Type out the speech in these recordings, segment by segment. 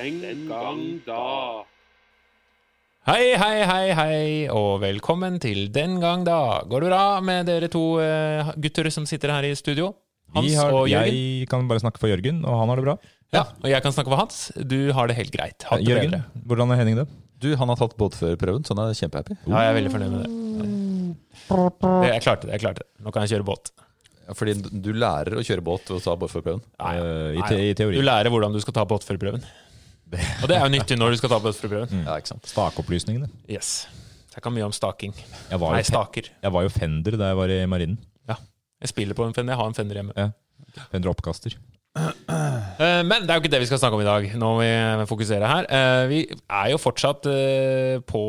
Den gang da. Hei, hei, hei, hei, og velkommen til Den gang da. Går det bra med dere to eh, gutter som sitter her i studio? Hans har, og Jørgen? jeg kan bare snakke for Jørgen, og han har det bra. Ja, og jeg kan snakke for Hans. Du har det helt greit. Hatt det Jørgen, bedre. hvordan er Henning det? Du, han har tatt båtførerprøven, så han er kjempehappy. Ja, jeg er veldig fornøyd med det. det. Jeg klarte det. jeg klarte det. Nå kan jeg kjøre båt. Ja, fordi du lærer å kjøre båt ved å ta båtførerprøven. Nei, Eh, i, te, I teori. Du lærer hvordan du skal ta båtførerprøven. Og det er jo nyttig når du skal ta båtførerprøven. Ja, ikke sant? Stakopplysningene. Yes. Jeg kan mye om staking. Jeg var, Nei, staker. jeg var jo fender da jeg var i marinen. Jeg spiller på en fender. Jeg har en fender hjemme. Ja. Fender oppkaster. Eh, Men det er jo ikke det vi skal snakke om i dag. Nå må vi fokusere her. Eh, Vi er jo fortsatt eh, på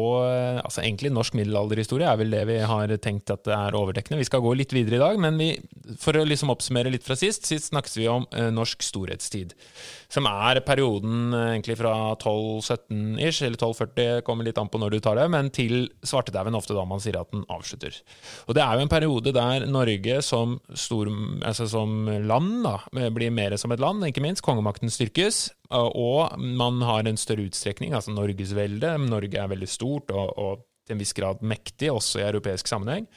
Altså egentlig norsk middelalderhistorie er vel det vi har tenkt at det er overdekkende. Vi skal gå litt videre i dag, men vi, for å liksom oppsummere litt fra sist, sist snakket vi om norsk storhetstid. Som er perioden eh, egentlig fra 1217-ish, eller 1240, kommer litt an på når du tar det, men til svartedauden ofte da man sier at den avslutter. Og det er jo en periode der Norge som, stor, altså som land da, blir mer som et land, ikke minst. Kongemakten styrkes, og man har en større utstrekning, altså Norgesveldet. Norge er veldig stort og, og til en viss grad mektig, også i europeisk sammenheng.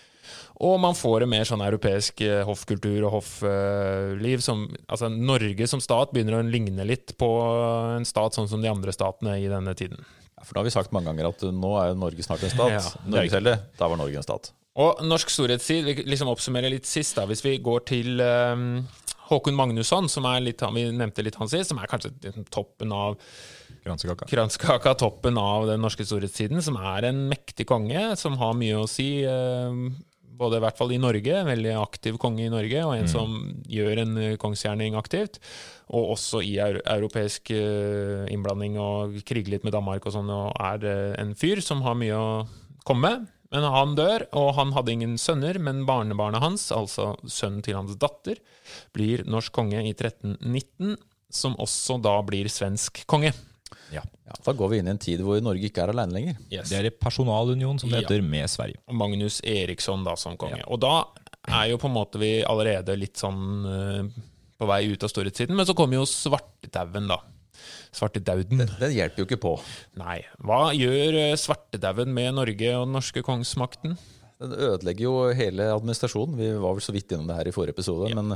Og man får en mer sånn europeisk eh, hoffkultur og hoffliv. som, altså Norge som stat begynner å ligne litt på en stat sånn som de andre statene i denne tiden. Ja, for nå har vi sagt mange ganger at uh, nå er Norge snart en stat. Ja. selv, da var Norge en stat. Og norsk storhetstid, vi liksom oppsummerer litt sist, da, hvis vi går til um, Håkon Magnusson, som er litt, vi nevnte litt han sist, som er kanskje liksom toppen av Kransekaka. kransekaka, toppen av den norske storhetstiden, som er en mektig konge, som har mye å si, eh, både i hvert fall i Norge, en veldig aktiv konge i Norge, og en som gjør en eh, kongsgjerning aktivt, og også i europeisk eh, innblanding og kriger litt med Danmark og sånn, og er en fyr som har mye å komme med. Men han dør, og han hadde ingen sønner, men barnebarnet hans, altså sønnen til hans datter, blir norsk konge i 1319, som også da blir svensk konge. Ja. Ja, da går vi inn i en tid hvor Norge ikke er alene lenger. Yes. Det er en personalunion, som det Ja. heter, med Sverige. Magnus Eriksson da som konge. Og da er jo på en måte vi allerede litt sånn uh, på vei ut av storhetstiden, men så kommer jo svartedauden, da. Svartedauden. Den hjelper jo ikke på. Nei. Hva gjør eh, svartedauden med Norge og den norske kongsmakten? Den ødelegger jo hele administrasjonen. Vi var vel så vidt innom det her i forrige episode. Men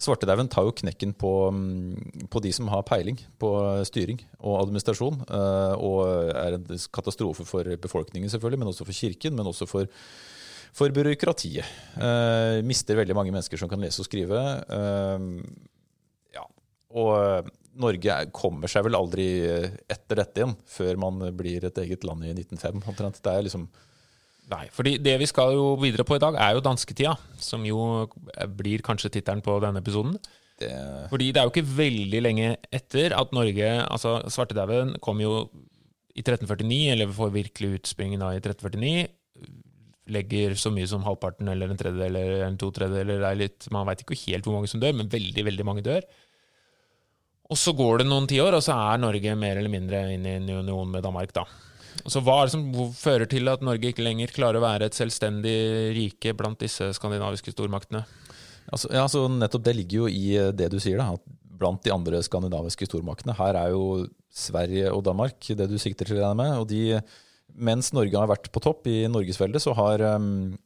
svartedauden tar jo knekken på, mm, på de som har peiling på styring og administrasjon. eh, Og er en katastrofe for befolkningen, selvfølgelig, men også for kirken. Men også for, for byråkratiet. Eh, mister veldig mange mennesker som kan lese og skrive. Eh, ja. Og Norge er- kommer seg vel aldri etter dette igjen, før man blir et eget land i 1905. omtrent. Det er liksom Nei, fordi det vi skal jo videre på i dag, er jo dansketida, som jo blir kanskje tittelen på denne episoden. det, Fordi det er jo ikke veldig lenge etter at Norge Altså, svartedauden kom jo i 1349, eller får virkelig utspringen da i 1349. Legger så mye som halvparten eller en tredjedel eller en to tredjedeler. det er litt- Man veit ikke helt hvor mange som dør, men veldig, veldig mange dør. Og så går det noen tiår, og så er Norge mer eller mindre inne i en union med Danmark, da. Så hva er det som fører til at Norge ikke lenger klarer å være et selvstendig rike blant disse skandinaviske stormaktene? altså, ja, så Nettopp det ligger jo i eh, det du sier, da, at blant de andre skandinaviske stormaktene. Her er jo Sverige og Danmark det du sikter til, regner med. Og de, mens Norge har vært på topp i Norgesveldet, så har, eh,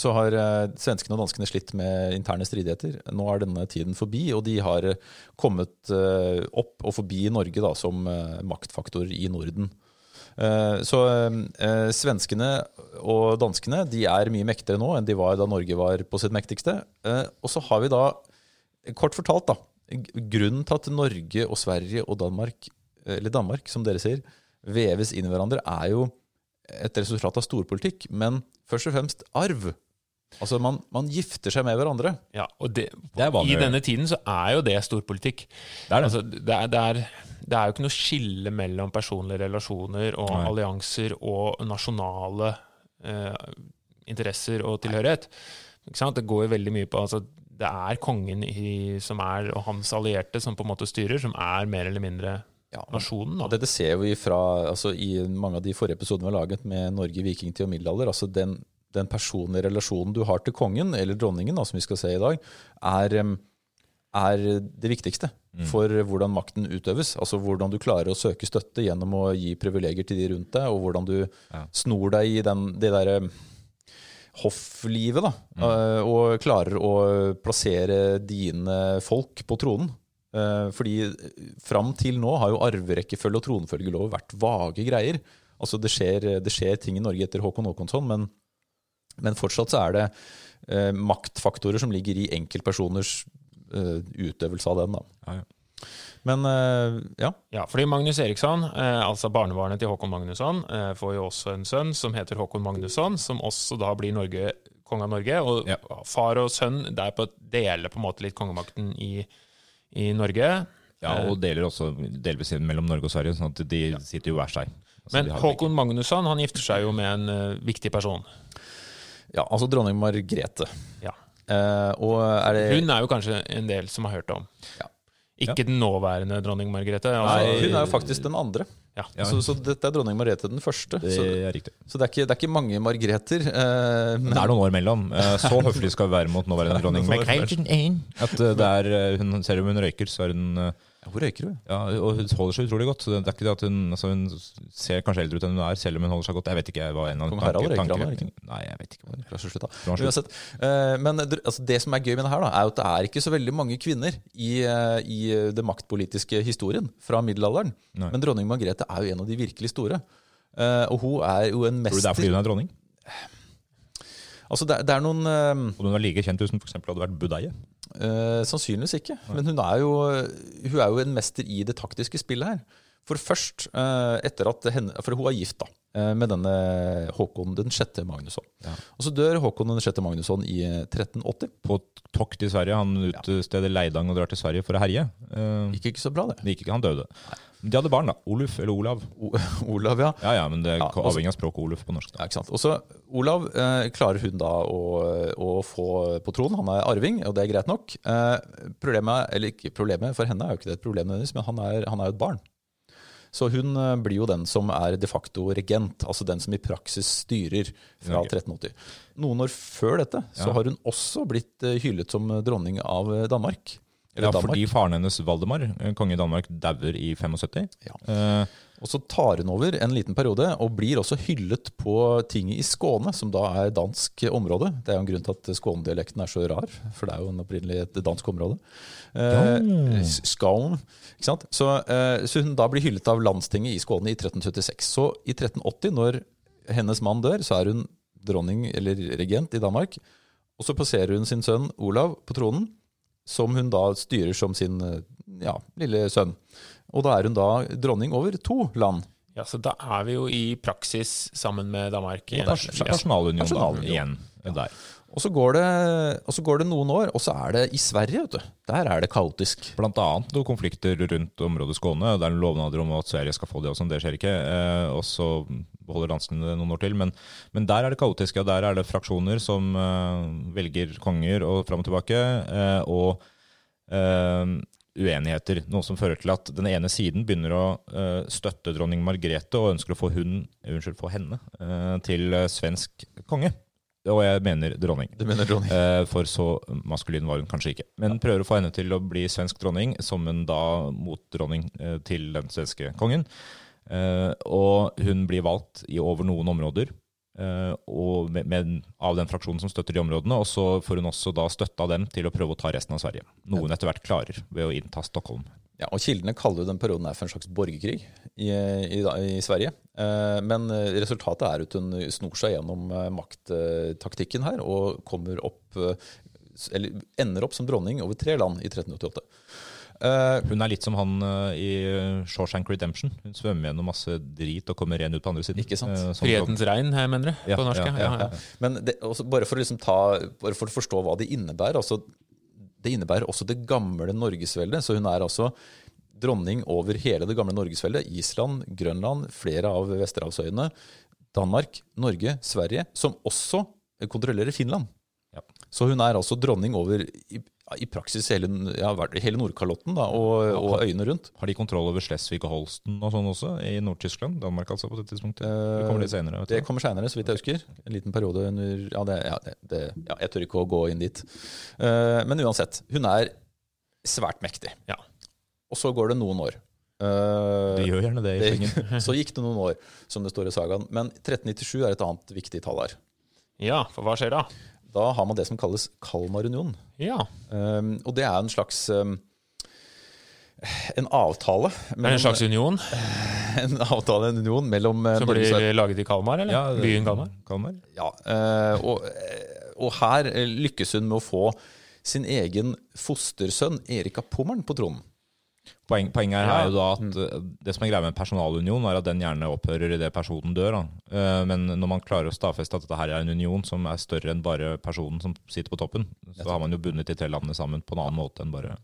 så har eh, svenskene og danskene slitt med interne stridigheter. Nå er denne tiden forbi, og de har kommet opp og forbi Norge da, som maktfaktor i Norden. Eh, Så eh, svenskene og danskene de er mye mektigere nå enn de var da Norge var på sitt mektigste. Eh, Og så har vi da, kort fortalt, da, grunnen til at Norge og Sverige og Danmark, eller Danmark som dere sier, veves inn i hverandre, er jo et resultat av storpolitikk, men først og fremst arv. Altså man, man gifter seg med hverandre. Ja, og det, Det I denne tiden så er jo det storpolitikk. Det er det. Altså, det, er, det, er, det er jo ikke noe skille mellom personlige relasjoner og Nei. allianser og nasjonale eh, interesser og tilhørighet. Det går jo veldig mye på altså, Det er kongen i, som er, og hans allierte som på en måte styrer, som er mer eller mindre Ja, nasjonen. Dette ser vi fra, altså I mange av de forrige episodene vi har laget med Norge vikingtid og middelalder. altså den, den personlige relasjonen du har til kongen, eller dronningen, da, som vi skal se i dag, er, er det viktigste. For hvordan makten utøves. Altså hvordan du klarer å søke støtte gjennom å gi privilegier til de rundt deg, og hvordan du Ja. snor deg i den, det derre hofflivet, da. Mm. Og klarer å plassere dine folk på tronen. Eh, Fordi fram til nå har jo arverekkefølge og tronfølgelov vært vage greier. Altså det skjer, det skjer ting i Norge etter Håkon Håkonsson, men, men fortsatt så er det eh, maktfaktorer som ligger i enkeltpersoners eh, utøvelse av den. Da. Ja, ja. Men eh, ja. Ja, fordi Magnus Eriksson, eh, altså barnebarnet til Håkon Magnusson, eh, får jo også en sønn som heter Håkon Magnusson, som også da blir Norge, konge av Norge. Og Ja. far og sønn der på, deler på en måte litt kongemakten i, i Norge. Ja, og deler også delvis mellom Norge og Sverige, sånn at de sitter jo hver seg. Altså, Men Håkon Magnusson han gifter seg jo med en uh, viktig person. ja, altså dronning Margrethe. Ja. Eh, og er det Hun er jo kanskje en del som har hørt om. Ja. Ikke den nåværende dronning Margrethe. Nei, Altså, hun er jo faktisk den andre. ja. Ja. Så, så dette er dronning Margrethe den første. Det Så, er riktig. så det, er ikke, det er ikke mange Margreter. Eh, men, Det er noen år mellom. Eh, Så høflig skal vi være mot nåværende dronning Margrethe. At eh, det er, eh, hun, selv om hun røyker, så er hun eh, Hvor røyker hun. Ja, og hun holder seg utrolig godt. Så det er ikke det at hun, altså hun ser kanskje eldre ut enn hun er, selv om hun holder seg godt. Jeg vet ikke hva en av eller? Nei, jeg vet ikke. hva det er. Slutt, da. Uansett. Eh, men altså, det som er gøy med det her, da, er at det er ikke så veldig mange kvinner i, eh, i eh, det maktpolitiske historien fra middelalderen. Nei. Men dronning Margrethe er jo en av de virkelig store. Eh, og hun er jo en Tror du det er fordi hun er dronning? Altså, det, det er noen Om hun var like kjent hvis hun eksempel hadde vært budeie? Eh, sannsynligvis ikke. Men hun er, jo, hun er jo en mester i det taktiske spillet her. For først, eh, etter at henne, for hun er gift da, eh, med denne Håkon den 6. Magnusson. Ja. Og så dør Håkon den 6. Magnusson i eh, 1380. På tokt i Sverige. Han utsteder Leidang og drar til Sverige for å herje. Gikk ikke så bra, det. Det gikk ikke, han døde. Men De hadde barn, da. Oluf eller Olav. O Olav, ja. Ja, ja, men det Ja, også- avhengig av språket Oluf på norsk. ja ikke sant? Og så Olav eh, klarer hun da å, å få på tronen. Han er arving, og det er greit nok. Eh, problemet, eller ikke problemet, for henne er jo ikke det et problem men han er, han er jo et barn. Så hun eh, blir jo den som er de facto regent, altså den som i praksis styrer fra Norge. 1380. Noen år før dette så har hun også blitt eh, hyllet som dronning av eh, Danmark. Eller Ja, Danmark. fordi faren hennes, Valdemar, eh, konge i Danmark, dauer i 75. Ja. Eh, Og så tar hun over en liten periode, og blir også hyllet på tinget i Skåne, som da er dansk område. Det er jo en grunn til at skånedialekten er så rar, for det er jo en opprinnelig et dansk område. Eh, Skåne, ikke sant? Så, eh, så hun da blir hyllet av landstinget i Skåne i 1376. Så i 1380, når hennes mann dør, så er hun dronning eller regent i Danmark. Og så passerer hun sin sønn Olav på tronen, som hun da styrer som sin eh, ja, lille sønn. Og da er hun da dronning over to land. Ja, så da er vi jo i praksis sammen med Danmark. Ja, Personalunion, da, igjen. igjen. Der. Og så, går det, og så går det noen år, og så er det i Sverige, vet du. Der er det kaotisk. Blant annet noen konflikter rundt området Skåne. Det er lovnader om at Sverige skal få det, og sånn, det skjer ikke. Eh, og så beholder danskene det noen år til. Men, men der er det kaotisk. Ja, der er det fraksjoner som eh, velger konger og fram og tilbake. eh, og eh, uenigheter. Noe som fører til at den ene siden begynner å uh, støtte dronning Margrethe og ønsker å få, hun, unnskyld, få henne uh, til svensk konge. Og jeg mener dronning. Mener dronning? Eh, For så maskulin var hun kanskje ikke. Men prøver å få henne til å bli svensk dronning, som en da motdronning eh, til den svenske kongen. Eh, Og hun blir valgt i over noen områder. eh, Og med, med, av den fraksjonen som støtter de områdene. Og så får hun også da støtte av dem til å prøve å ta resten av Sverige. Noe hun etter hvert klarer ved å innta Stockholm. Ja, og Kildene kaller jo den perioden her for en slags borgerkrig i, i, i Sverige. Eh, men eh, resultatet er at hun snor seg gjennom makttaktikken her og kommer opp eller ender opp som dronning over tre land i 1388. Eh, Hun er litt som han uh, i Shawshank Redemption. Hun svømmer gjennom masse drit og kommer ren ut på andre siden. Ikke sant? Uh, Frihetens regn, her, mener du? Ja, på norsk? ja, Ja, ja, ja, Ja. Men det, også bare for å liksom ta, bare for å forstå hva det innebærer altså, Det innebærer også det gamle Norgesveldet. Så hun er altså dronning over hele det gamle Norgesveldet. Island, Grønland, flere av Vesterhavsøyene. Danmark, Norge, Sverige. Som også kontrollerer Finland. Ja. Så hun er altså dronning over i, i praksis hele, ja, hele Nordkalotten da, og, og øyene rundt. Har de kontroll over Slesvig og Holsten og sånn også, i Nord-Tyskland? Danmark altså, på det tidspunktet? Det kommer litt senere? Vet? Det kommer senere, så vidt jeg husker. En liten periode under Ja, det, ja, det, det, ja jeg tør ikke å gå inn dit. Eh, men uansett, hun er svært mektig. Ja. og så går det noen år. Eh, Det gjør gjerne det i det, så gikk det noen år, som det står i sagaen. Men 1397 er et annet viktig tall her. Ja, for hva skjer da? Da har man det som kalles Kalmarunionen. Ja, Um, og det er en slags um, en avtale. Er en slags union en avtale, en union mellom Som som Norge blir laget i Kalmar, eller? Ja, det- Byen Kalmar? Kalmar. Ja, uh, og, eh, og her eh, lykkes hun med å få sin egen fostersønn Erika Pommern på tronen. Poeng, poenget her Ja. er jo da at eh, det som er greia med personalunion, er at den gjerne opphører idet personen dør. Da. Eh, Men når man klarer å stadfeste at dette her er en union som er større enn bare personen som sitter på toppen, så har man jo bundet de tre landene sammen på en annen måte enn bare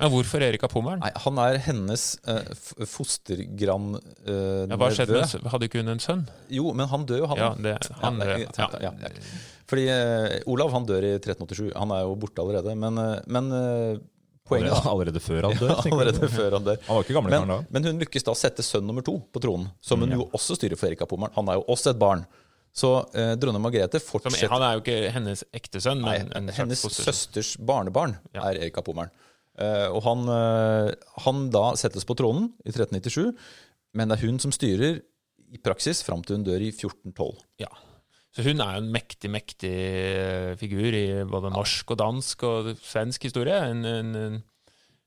Men hvorfor Erika Pommern? Nei, han er hennes eh, f- fostergrann eh, Ja, hva skjedde med Hadde ikke hun en sønn? Jo, men han dør jo, han. Ja, det, han, ja, ja, ja, ja, ja. Fordi eh, Olav han dør i 1387. Han er jo borte allerede. Men, eh, men poenget allerede, da, allerede før han dør. ja, allerede før han dør. Han var ikke gammel Men, da. men hun lykkes da å sette sønn nummer to på tronen, som Mm, hun jo også styrer for Erika Pommern. Han er jo også et barn. Så eh, dronning Margrethe som, han er jo ikke hennes ektesønn, Nei, men en hennes søsters barnebarn Ja. er Erika Pommern. Eh, og han, eh, han da settes på tronen i 1397, men det er hun som styrer i praksis fram til hun dør i 1412. Ja. Så hun er jo en mektig, mektig eh, figur i både norsk og dansk og svensk historie. En, en, en,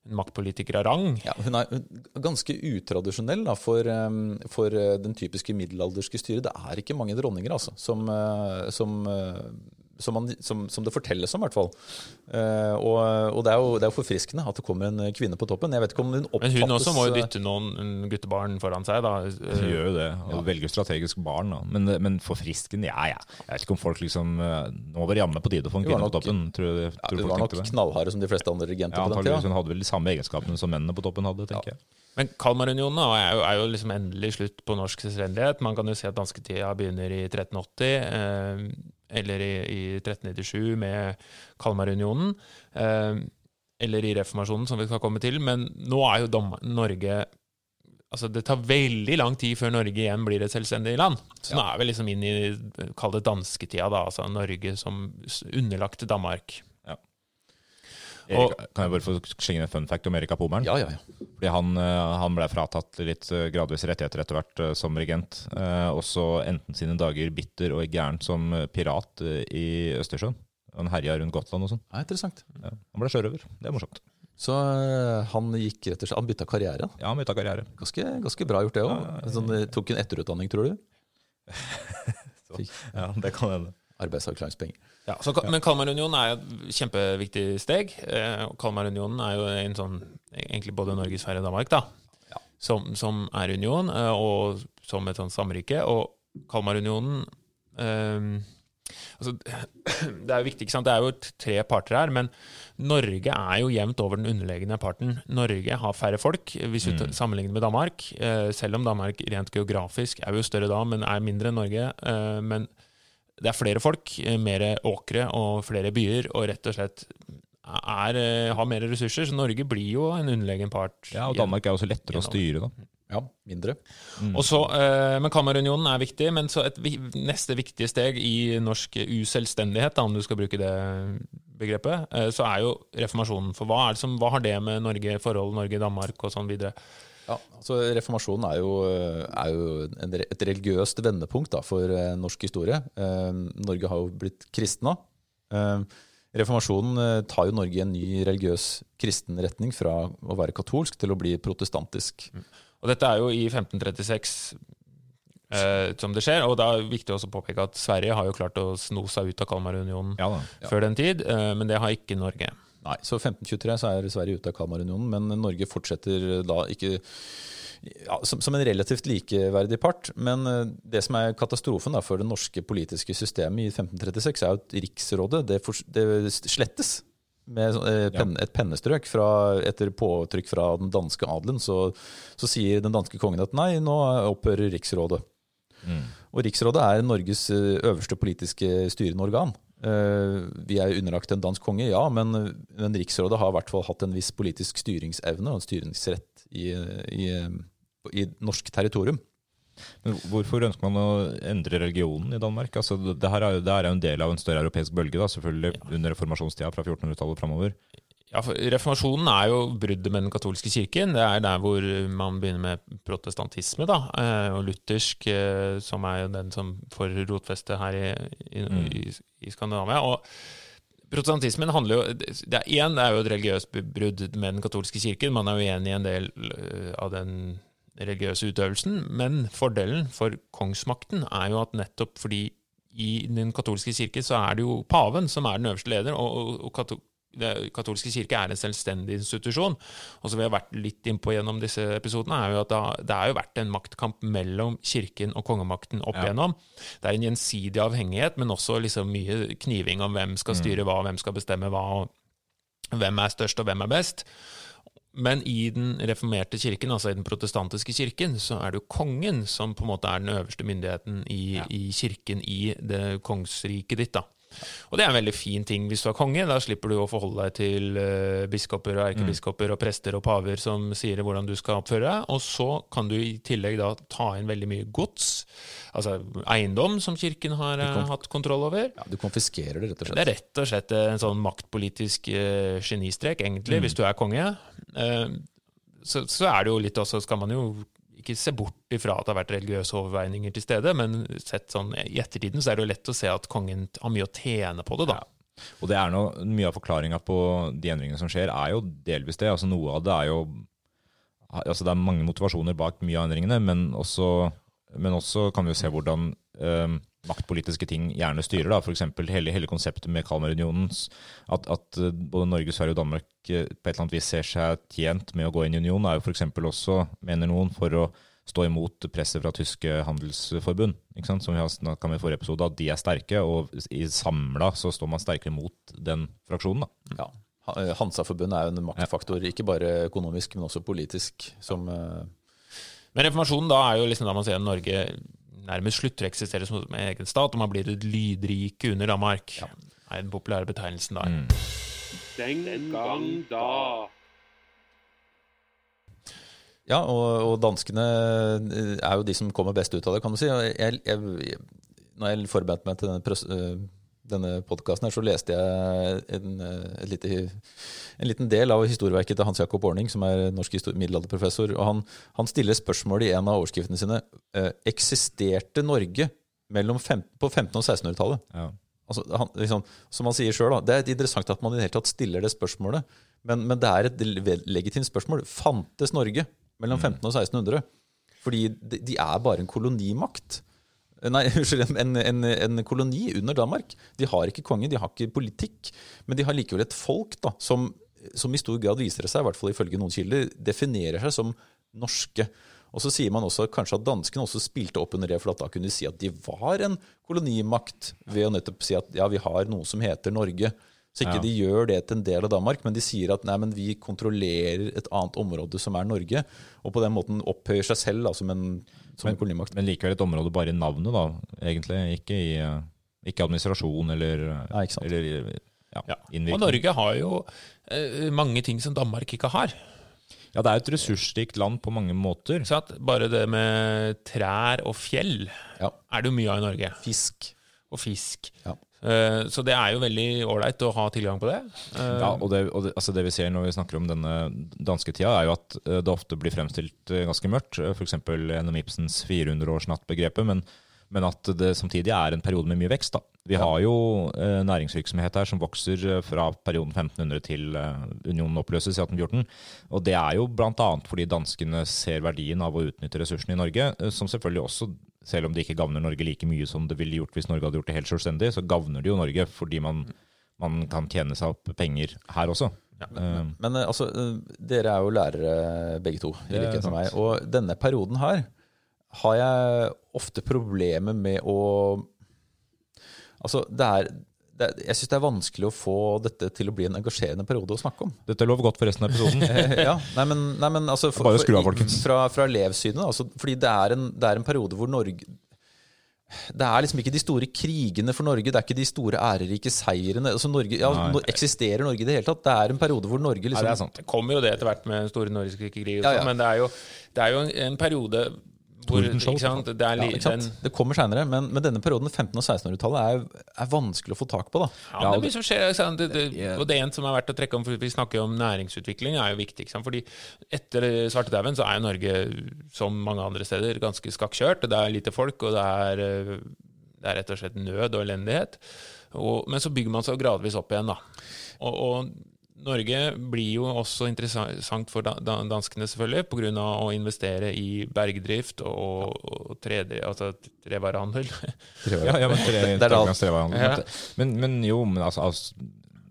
maktpolitiker av rang. Ja, hun er ganske utradisjonell da, for, for uh, den typiske middelalderske styret. Det er ikke mange dronninger altså, som, uh, som, som, man, som, som det fortelles om, i hvert fall. Uh, og og det, er jo, det er jo forfriskende at det kommer en kvinne på toppen. Jeg vet ikke om hun Men hun også må jo uh, dytte noen guttebarn foran seg, da. Hun Eh, gjør jo det, og velger strategisk barn. Da. Men, men forfriskende, ja ja. Jeg vet ikke om folk liksom eh, Nå var det jammen på tide å få en kvinne nok, på toppen. Tror, du- ja, tror Hun var nok knallharde som de fleste andre regenter Ja, på den tida. Hun hadde vel de samme egenskapene som mennene på toppen hadde, tenker jeg. Men Kalmarunionen er, jo, er jo liksom endelig slutt på norsk selvstendighet. Man kan jo si at dansketida begynner i 1380, eh, eller i, i 1397 med Kalmarunionen. Eh, eller i reformasjonen, som vi skal komme til. Men nå er jo Norge Altså, det tar veldig lang tid før Norge igjen blir et selvstendig land. Så nå er vi liksom inn i Kall det dansketida, da. Altså Norge som underlagt Danmark. Erik, kan jeg bare få slenge en fun fact om Erika Pomeren? Ja, ja, ja. Fordi han, eh, han ble fratatt litt eh, gradvis rettigheter etter hvert eh, som regent. eh, Og så endte sine dager bitter og gæren som pirat i Østersjøen. Han herja rundt Gotland og sånn. ja interessant. Ja. Han ble sjørøver. Det er morsomt. Så han gikk rett og slett Han bytta karriere. Ja, han bytta karriere. Ganske, ganske bra gjort, det òg. Ja. Sånn, tok en etterutdanning, tror du? Ja, det kan hende. Arbeidsavklaringspenger. Ja, så, Men Kalmarunionen er et kjempeviktig steg. Eh, Kalmarunionen er jo en sånn egentlig både Norge, Sverige og Danmark, da. Som, som er union, eh, og som et sånt samrike. Og Kalmarunionen eh, altså, Det er jo viktig, ikke sant. Det er jo tre parter her, men Norge er jo jevnt over den underlegne parten. Norge har færre folk, hvis vi mm. sammenligner med Danmark. Eh, selv om Danmark rent geografisk er jo større da, men er mindre enn Norge. Eh, men det er flere folk, eh, mer åkre og flere byer, og rett og slett er, eh, har mer ressurser. Så Norge blir jo en underlegen part. Ja, og. Danmark er også lettere å styre, da. Ja, mindre. Og så, eh, men Kammerunionen er viktig, men så et neste viktige steg i norsk uselvstendighet, da, om du skal bruke det begrepet, så er jo reformasjonen. For hva, er det som, hva har det med Norge, forholdet Norge-Danmark og sånn videre? Ja, altså Reformasjonen er jo, er jo et religiøst vendepunkt da, for eh, norsk historie. Eh, Norge har jo blitt kristna. Eh, reformasjonen tar jo Norge i en ny religiøs kristen retning fra å være katolsk til å bli protestantisk. Og dette er jo i 1536 eh, som det skjer, og det er viktig også å påpeke at Sverige har jo klart å sno seg ut av Kalmarunionen Ja ja. før den tid, eh, men det har ikke Norge. Nei, Så 1523 så er Sverige ute av Kalmarunionen, men Norge fortsetter da ikke ja, som, som en relativt likeverdig part. Men eh, det som er katastrofen da, for det norske politiske systemet i 1536, er at Riksrådet det, for, det slettes. Med eh, pen, et pennestrøk fra, etter påtrykk fra den danske adelen, så, så sier den danske kongen at nei, nå opphører Riksrådet. Mm. Og Riksrådet er Norges eh, øverste politiske styrende organ. Eh, Vi er underlagt en dansk konge, ja, men, men Riksrådet har i hvert fall hatt en viss politisk styringsevne og en styringsrett i, i, i norsk territorium. Men hvorfor ønsker man å endre religionen i Danmark? Altså, det, her er, det her er en del av en større europeisk bølge, da, selvfølgelig under reformasjonstida fra 1400-tallet framover. Ja, for Reformasjonen er jo bruddet med den katolske kirken. Det er der hvor man begynner med protestantisme, da, eh, og luthersk, eh, som er jo den som får rotfeste her i, i, Mm. i, i Skandinavia. Og protestantismen handler jo det er, Én er jo et religiøst brudd med den katolske kirken. Man er jo enig i en del eh, av den religiøse utøvelsen, men fordelen for kongsmakten er jo at nettopp fordi i den katolske kirke så er det jo paven som er den øverste leder, og, og, og det katolske kirke er en selvstendig institusjon. Og som vi har vært litt innpå gjennom disse episodene, er jo at det har, jo vært en maktkamp mellom kirken og kongemakten opp Ja. igjennom. Det er en gjensidig avhengighet, men også liksom mye kniving om hvem skal styre hva, hvem skal bestemme hva, og hvem er størst og hvem er best. Men i den reformerte kirken, altså i den protestantiske kirken, så er det jo kongen som på en måte er den øverste myndigheten i, Ja. i kirken i det kongsriket ditt. da. Og det er en veldig fin ting hvis du er konge. Da slipper du å forholde deg til uh, biskoper og erkebiskoper og prester og paver som sier hvordan du skal oppføre deg. Og så kan du i tillegg da ta inn veldig mye gods, altså eiendom som kirken har uh, hatt kontroll over. Ja, du konfiskerer det, rett og slett? Det er rett og slett en sånn maktpolitisk uh, genistrek, egentlig, hvis du er konge. Uh, så, så er det jo litt også, skal man jo ikke se bort ifra at det har vært religiøse overveininger til stede, men sett sånn i ettertiden så er det jo lett å se at kongen har mye å tjene på det, da. Og det er noe, Mye av forklaringa på de endringene som skjer, er jo delvis det. altså Noe av det er jo altså Det er mange motivasjoner bak mye av endringene, men også, men også kan vi jo se hvordan eh, maktpolitiske ting gjerne styrer. da, F.eks. Hele, hele konseptet med Kalmarunionen. At, at eh, både Norge, Sverige og Danmark eh, på et eller annet vis ser seg tjent med å gå inn i union, er jo f.eks. også, mener noen, for å stå imot presset fra tyske handelsforbund. ikke sant? Som vi har snakka med i forrige episode, at de er sterke, og i samla så står man sterkere mot den fraksjonen. da. Ja. Eh, Hansa-forbundet er jo en maktfaktor, ikke bare økonomisk, men også politisk. Som, Men reformasjonen da er jo liksom da man ser at Norge nærmest slutter å eksistere som en egen stat, og man blir et lydrike under Danmark. er den populære betegnelsen da. Den gang da. ja, og, og danskene eh, er jo de som kommer best ut av det, kan du si. Jeg, Jeg, jeg, når jeg forberedte meg til denne, eh, denne podkasten, så leste jeg en, eh, lite, en liten del av historieverket til Hans Jakob Orning, som er norsk middelalderprofessor. og han, han stiller spørsmål i en av overskriftene sine. eh, Eksisterte Norge fem, på 1500- og 1600-tallet? Ja. Altså, han, liksom, som han sier sjøl, det er interessant at man i det hele tatt stiller det spørsmålet. Men, men det er et legitimt spørsmål. Fantes Norge mellom 1500 og 1600? Fordi de, de er bare en kolonimakt. Nei, unnskyld, en, en, en koloni under Danmark. De har ikke konge, de har ikke politikk, men de har likevel et folk da, som, som i stor grad viser det seg, i hvert fall ifølge noen kilder, definerer seg som norske. Og så sier man også kanskje at danskene også spilte opp under det, for at da kunne de si at de var en kolonimakt ved å nettopp si at ja, vi har noe som heter Norge. Så ikke Ja. de gjør det til en del av Danmark, men de sier at nei, men vi kontrollerer et annet område som er Norge, og på den måten opphøyer seg selv da, som en, som en kolonimakt. Men likevel et område bare i navnet, da, egentlig. Ikke i eh, ikke administrasjon eller, Nei, ikke sant. eller ja, Ja. Og. Norge har jo eh, mange ting som Danmark ikke har. Ja, det er et ressursrikt land på mange måter. Så at bare det med trær og fjell Ja. er det jo mye av i Norge. Fisk. Og fisk. Eh, Så det er jo veldig ålreit å ha tilgang på det. Eh, Ja, og det, og det, altså det vi ser når vi snakker om denne danske tida, er jo at eh, det ofte blir fremstilt ganske mørkt. F.eks. gjennom Ibsens 400-årsnattbegrepet. Men, men at det samtidig er en periode med mye vekst. da. Vi har jo næringsvirksomhet her som vokser fra perioden 1500 til unionen oppløses i 1814. Og det er jo bl.a. fordi danskene ser verdien av å utnytte ressursene i Norge, som selvfølgelig også selv om det ikke gagner Norge like mye som det ville gjort hvis Norge hadde gjort det helt selvstendig, så gagner det jo Norge fordi man, man kan tjene seg opp penger her også. Ja, Men men, altså, eh, dere er jo lærere begge to, i likhet med meg. Og denne perioden her har jeg ofte problemer med å Altså, det er, det er Jeg syns det er vanskelig å få dette til å bli en engasjerende periode å snakke om. Dette lover godt for resten av episoden. Eh, ja, nei, men, nei, men altså for, Bare skru av, folkens. Fra, fra elevsynet, altså, fordi det er, en, det er en periode hvor Norge det er liksom ikke de store krigene for Norge, det er ikke de store ærerike seirene. Altså Norge, ja, Nei. eksisterer Norge i det hele tatt? Det er en periode hvor Norge Nei, liksom det er sant. Det kommer jo det etter hvert med den store nordiske krig, og Ja, sånn, ja. men det er, jo, det er jo en periode Hvor, sant? Det er Ja, den, Det kommer seinere, men, men denne perioden, 1500- og 1600-tallet, er, er vanskelig å få tak på. da. ja, det er som skjer. Det, det, og det er en som er verdt å trekke om, for vi snakker jo om næringsutvikling, er jo viktig. Fordi etter svartedauden så er Norge, som mange andre steder, ganske skakkjørt. Det er lite folk, og det er, det er rett og slett nød og elendighet. Og, men så bygger man seg gradvis opp igjen, da. Og, og Norge blir jo også interessant for da- da- danskene, selvfølgelig, pga. å investere i bergdrift og, og tredje, altså trevarehandel. Ja, ja, men tre, Det er trevarehandel. Ja. Men, men jo, men altså, altså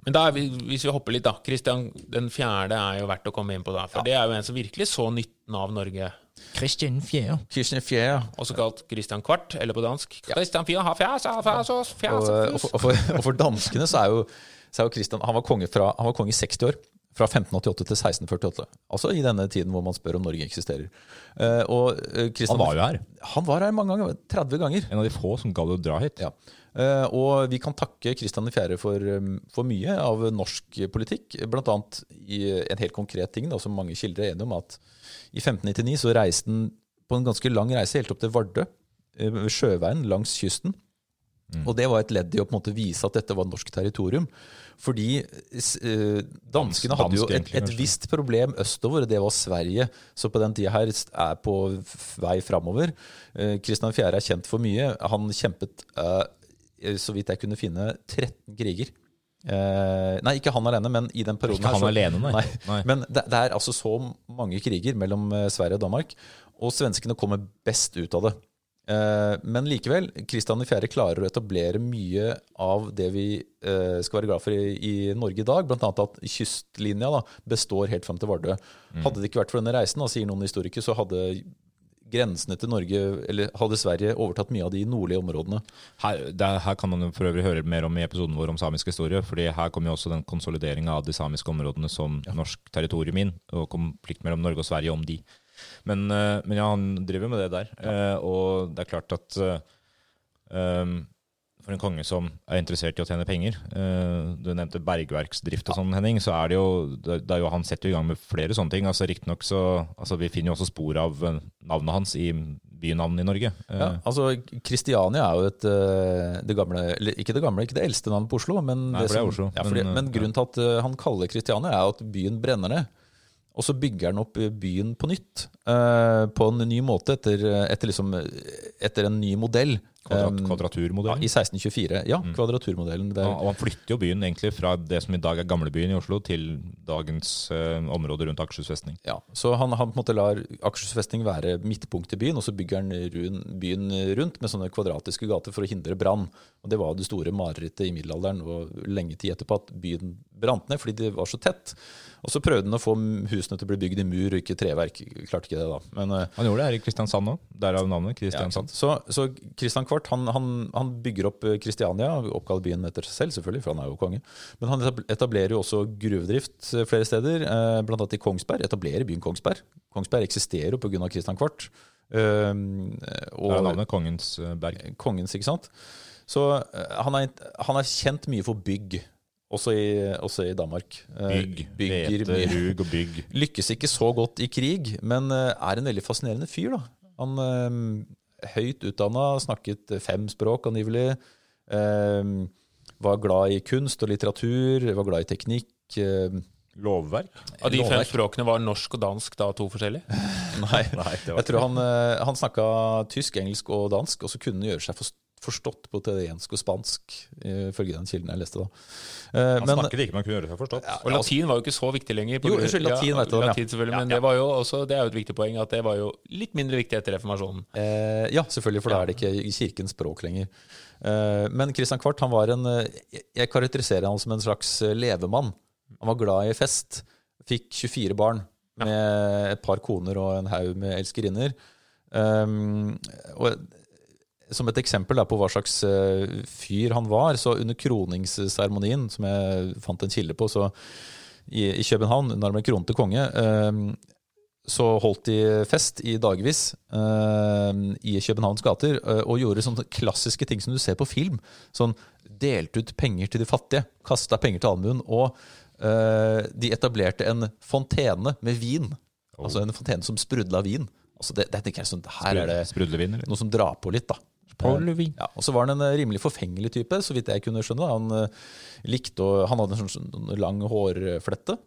Men da hvis vi hopper litt, da. Christian den fjerde er jo verdt å komme inn på, da. For det er jo en som virkelig så nytten av Norge. Christian Fjerde. Christian Fjerde, Også kalt Christian Kvart, eller på dansk. Christian Fjerde har fjæs, har fjæs, har fjæs, Og, og, for, og, for, og for danskene så er jo, så er jo Kristian Han var konge, fra, han var konge i 60 år. Fra 1588 til 1648. Altså i denne tiden hvor man spør om Norge eksisterer. Eh, og eh, Han var jo her. Han var her mange ganger. 30 ganger. En av de få som gadd å dra hit. Ja. Eh, og vi kan takke Kristian 4. For, for mye av norsk politikk. Blant annet i en helt konkret ting da, som mange kilder er enige om, at i 1599 så reiste han på en ganske lang reise helt opp til Vardø, sjøveien langs kysten. Og det var et ledd i å på en måte vise at dette var norsk territorium. Fordi eh, danskene hadde jo et, et visst problem østover, det var Sverige. Så på den tida her er på vei framover. Eh, Kristian 4. er kjent for mye. Han kjempet, eh, så vidt jeg kunne finne, 13 kriger. Uh, nei, ikke han alene, men i den perioden Ikke her han så- alene, nei. Nei. Men det, det er altså så mange kriger mellom eh, Sverige og Danmark, og svenskene kommer best ut av det. Eh, Men likevel, Kristian 4. klarer å etablere mye av det vi eh, skal være glad for i, Norge i dag. Bl.a. at kystlinja da, består helt fram til Vardø. Hadde det ikke vært for denne reisen, da, sier noen historikere, så hadde grensene til Norge, eller hadde Sverige overtatt mye av de nordlige områdene. Her, det, er- her kan man for øvrig høre mer om i episoden vår om samisk historie. fordi her kommer jo også den konsolideringa av de samiske områdene som norsk territorium inn, og konflikt mellom Norge og Sverige om de. Men, eh, men ja, han driver med det der. Eh, og det er klart at um, for en konge som er interessert i å tjene penger Du nevnte bergverksdrift og sånn, Henning. så er det jo, det, er jo Han setter jo i gang med flere sånne ting. altså Riktignok så altså, Vi finner jo også spor av navnet hans i bynavn i Norge. Ja, altså Kristiania er jo et det gamle, ikke det gamle, ikke det eldste navnet på Oslo. Men, Nei, det som, det Oslo, Ja, fordi, men, men, grunnen til at han kaller Kristiania, er at byen brenner ned. Og så bygger han opp byen på nytt, eh, på en ny måte, etter, etter, liksom, etter en ny modell. Kvadrat, Um, ja. I 1624. Ja, Mm. kvadraturmodellen. Der. Ja, han flytter jo byen egentlig fra det som i dag er gamlebyen i Oslo, til dagens eh, område rundt Akershus festning. ja, så han, han på en måte lar Akershus festning være midtpunkt i byen, og så bygger han run, byen rundt med sånne kvadratiske gater for å hindre brann. Og Det var det store marerittet i middelalderen og lenge tid etterpå at byen brant ned fordi det var så tett. Og så prøvde han å få husene til å bli bygd i mur og ikke treverk. Klarte ikke det, da. Men eh, Han gjorde det her i Kristiansand òg, derav navnet. Kristiansand. Ja, så, så Christian Kvart han, han, han bygger opp eh, Kristiania, oppkaller byen etter seg selv, selvfølgelig, for han er jo konge. Men han etablerer jo også gruvedrift eh, flere steder, bl.a. blant annet i Kongsberg. Etablerer byen Kongsberg. Kongsberg eksisterer jo pga. Kristian Kvart. Um, Det og er navnet Kongens eh, berg. kongens, ikke sant. Så eh, han er, han er kjent mye for bygg, også i, også i Danmark. Eh, Bygg, bygger vete, rug og bygg. Lykkes ikke så godt i krig, men eh, er en veldig fascinerende fyr. da. Han eh, Høyt utdanna, snakket fem språk angivelig. Eh, var glad i kunst og litteratur, var glad i teknikk. eh, Lovverk? Av de fem språkene var norsk og dansk da to forskjellige? Nei, Nei, det jeg tror han, eh, han snakka tysk, engelsk og dansk, og så kunne han gjøre seg forst- forstått på italiensk og spansk, ifølge den kilden jeg leste. da. Eh, Han men- snakket ikke, man kunne gjøre seg forstått. Ja, Og latin var jo ikke så viktig lenger. på Jo, unnskyld, latin vet du om, ja. latin selvfølgelig, Men det var jo også, det er jo et viktig poeng at det var jo litt mindre viktig etter reformasjonen. Eh, ja, selvfølgelig, for da er det ikke kirkens språk lenger. Eh, men Christian Kvart han var en eh, jeg- Jeg karakteriserer han som en slags eh, levemann. Han var glad i fest. Fikk 24 barn med et par koner og en haug med elskerinner. Um, og som et eksempel på hva slags eh, fyr han var, så under kroningsseremonien, som jeg fant en kilde på, så i, i København, når han ble kronet til konge, eh, så holdt de fest i dagevis eh, i Københavns gater og gjorde sånne klassiske ting som du ser på film. Sånn delte ut penger til de fattige, kasta penger til allmuen, og de etablerte en fontene med vin. Altså en fontene som sprudla vin. Altså det, det jeg sånn, Her er det Sprudlevin, noe som drar på litt, da. Sprudlevin. Ja, og så var han en eh, rimelig forfengelig type, så vidt jeg kunne skjønne. Han eh, likte å, han hadde en sånn, sånn lang hårflette.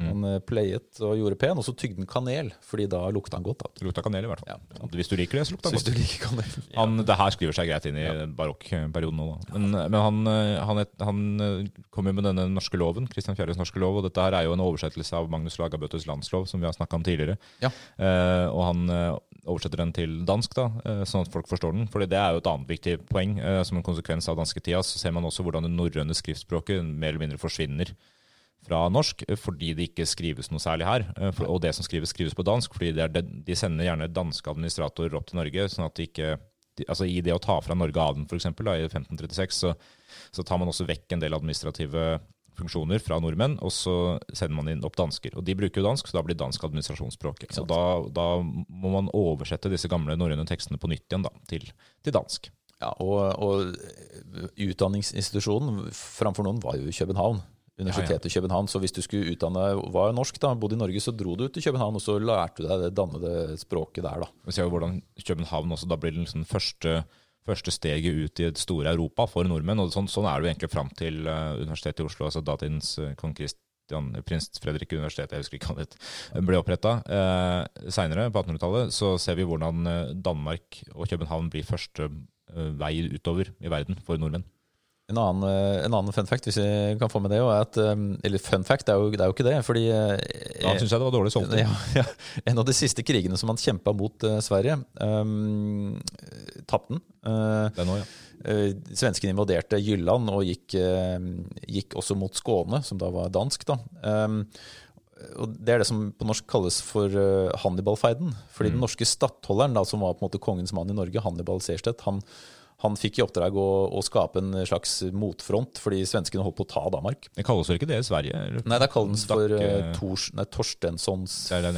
Han eh, pleiet og gjorde pen, og så tygde han kanel, fordi da lukta han godt. da. Lukta kanel, i hvert fall. Ja. Hvis du liker det, så lukta Så godt. hvis du liker kanel Han, det her skriver seg greit inn i barokkperioden nå, da. Men, men han, eh, han, han eh, kom jo med denne norske loven, Kristian Fjæres norske lov, og dette her er jo en oversettelse av Magnus Lagabøtes landslov, som vi har snakka om tidligere. Ja. Eh, og han oversetter den til dansk, da, sånn at folk forstår den. For det er jo et annet viktig poeng. Eh, som en konsekvens av dansketida så ser man også hvordan det norrøne skriftspråket mer eller mindre forsvinner fra norsk, eh, fordi det ikke skrives noe særlig her. eh, For, og det som skrives, skrives på dansk, fordi det de sender gjerne danske administratorer opp til Norge. sånn at de ikke, de, altså I det å ta fra Norge adelen, f.eks., i 1536, så, så tar man også vekk en del administrative funksjoner fra nordmenn, og så sender man inn opp dansker. Og De bruker jo dansk, så da blir dansk administrasjonsspråket. Så da, da må man oversette disse gamle norrøne tekstene på nytt igjen da, til, til dansk. Ja, og, og utdanningsinstitusjonen framfor noen var jo København. Universitetet i København. Så hvis du skulle utdanne var norsk, da, bodde i Norge, så dro du til København, og så lærte du deg det dannede språket der, da. Vi ser jo hvordan København også da blir liksom første, første steget ut i det store Europa for nordmenn. og Sånn, sånn er det jo egentlig fram til uh, Universitetet i Oslo, altså datidens uh, kong Christian, prins Fredrik universitet, jeg husker ikke hva det het, ble oppretta. Eh, Seinere, på 1800-tallet, så ser vi hvordan Danmark og København blir første vei utover i verden for nordmenn. En annen, eh, en annen fun fact, hvis jeg kan få med det, er at um, Eller fun fact, det er jo, det er jo ikke det. fordi Ja, Da syns jeg det var dårlig solgt. ja, ja, En av de siste krigene som han kjempa mot uh, Sverige, um, tapte han. Uh, Den også, ja. Uh, Svenskene invaderte Jylland og gikk, eh, gikk også mot Skåne, som da var dansk. da. Um, og Det er det som på norsk kalles for Hannibal-feiden. Fordi den norske stattholderen, da, som var på en måte kongens mann i Norge, Hannibal Seerstedt, han, han fikk i oppdrag å, å skape en slags motfront fordi svenskene holdt på å ta Danmark. Det kalles vel ikke det i Sverige? eller? Nei, det kalles for uh, Tors, nei, ja. Er det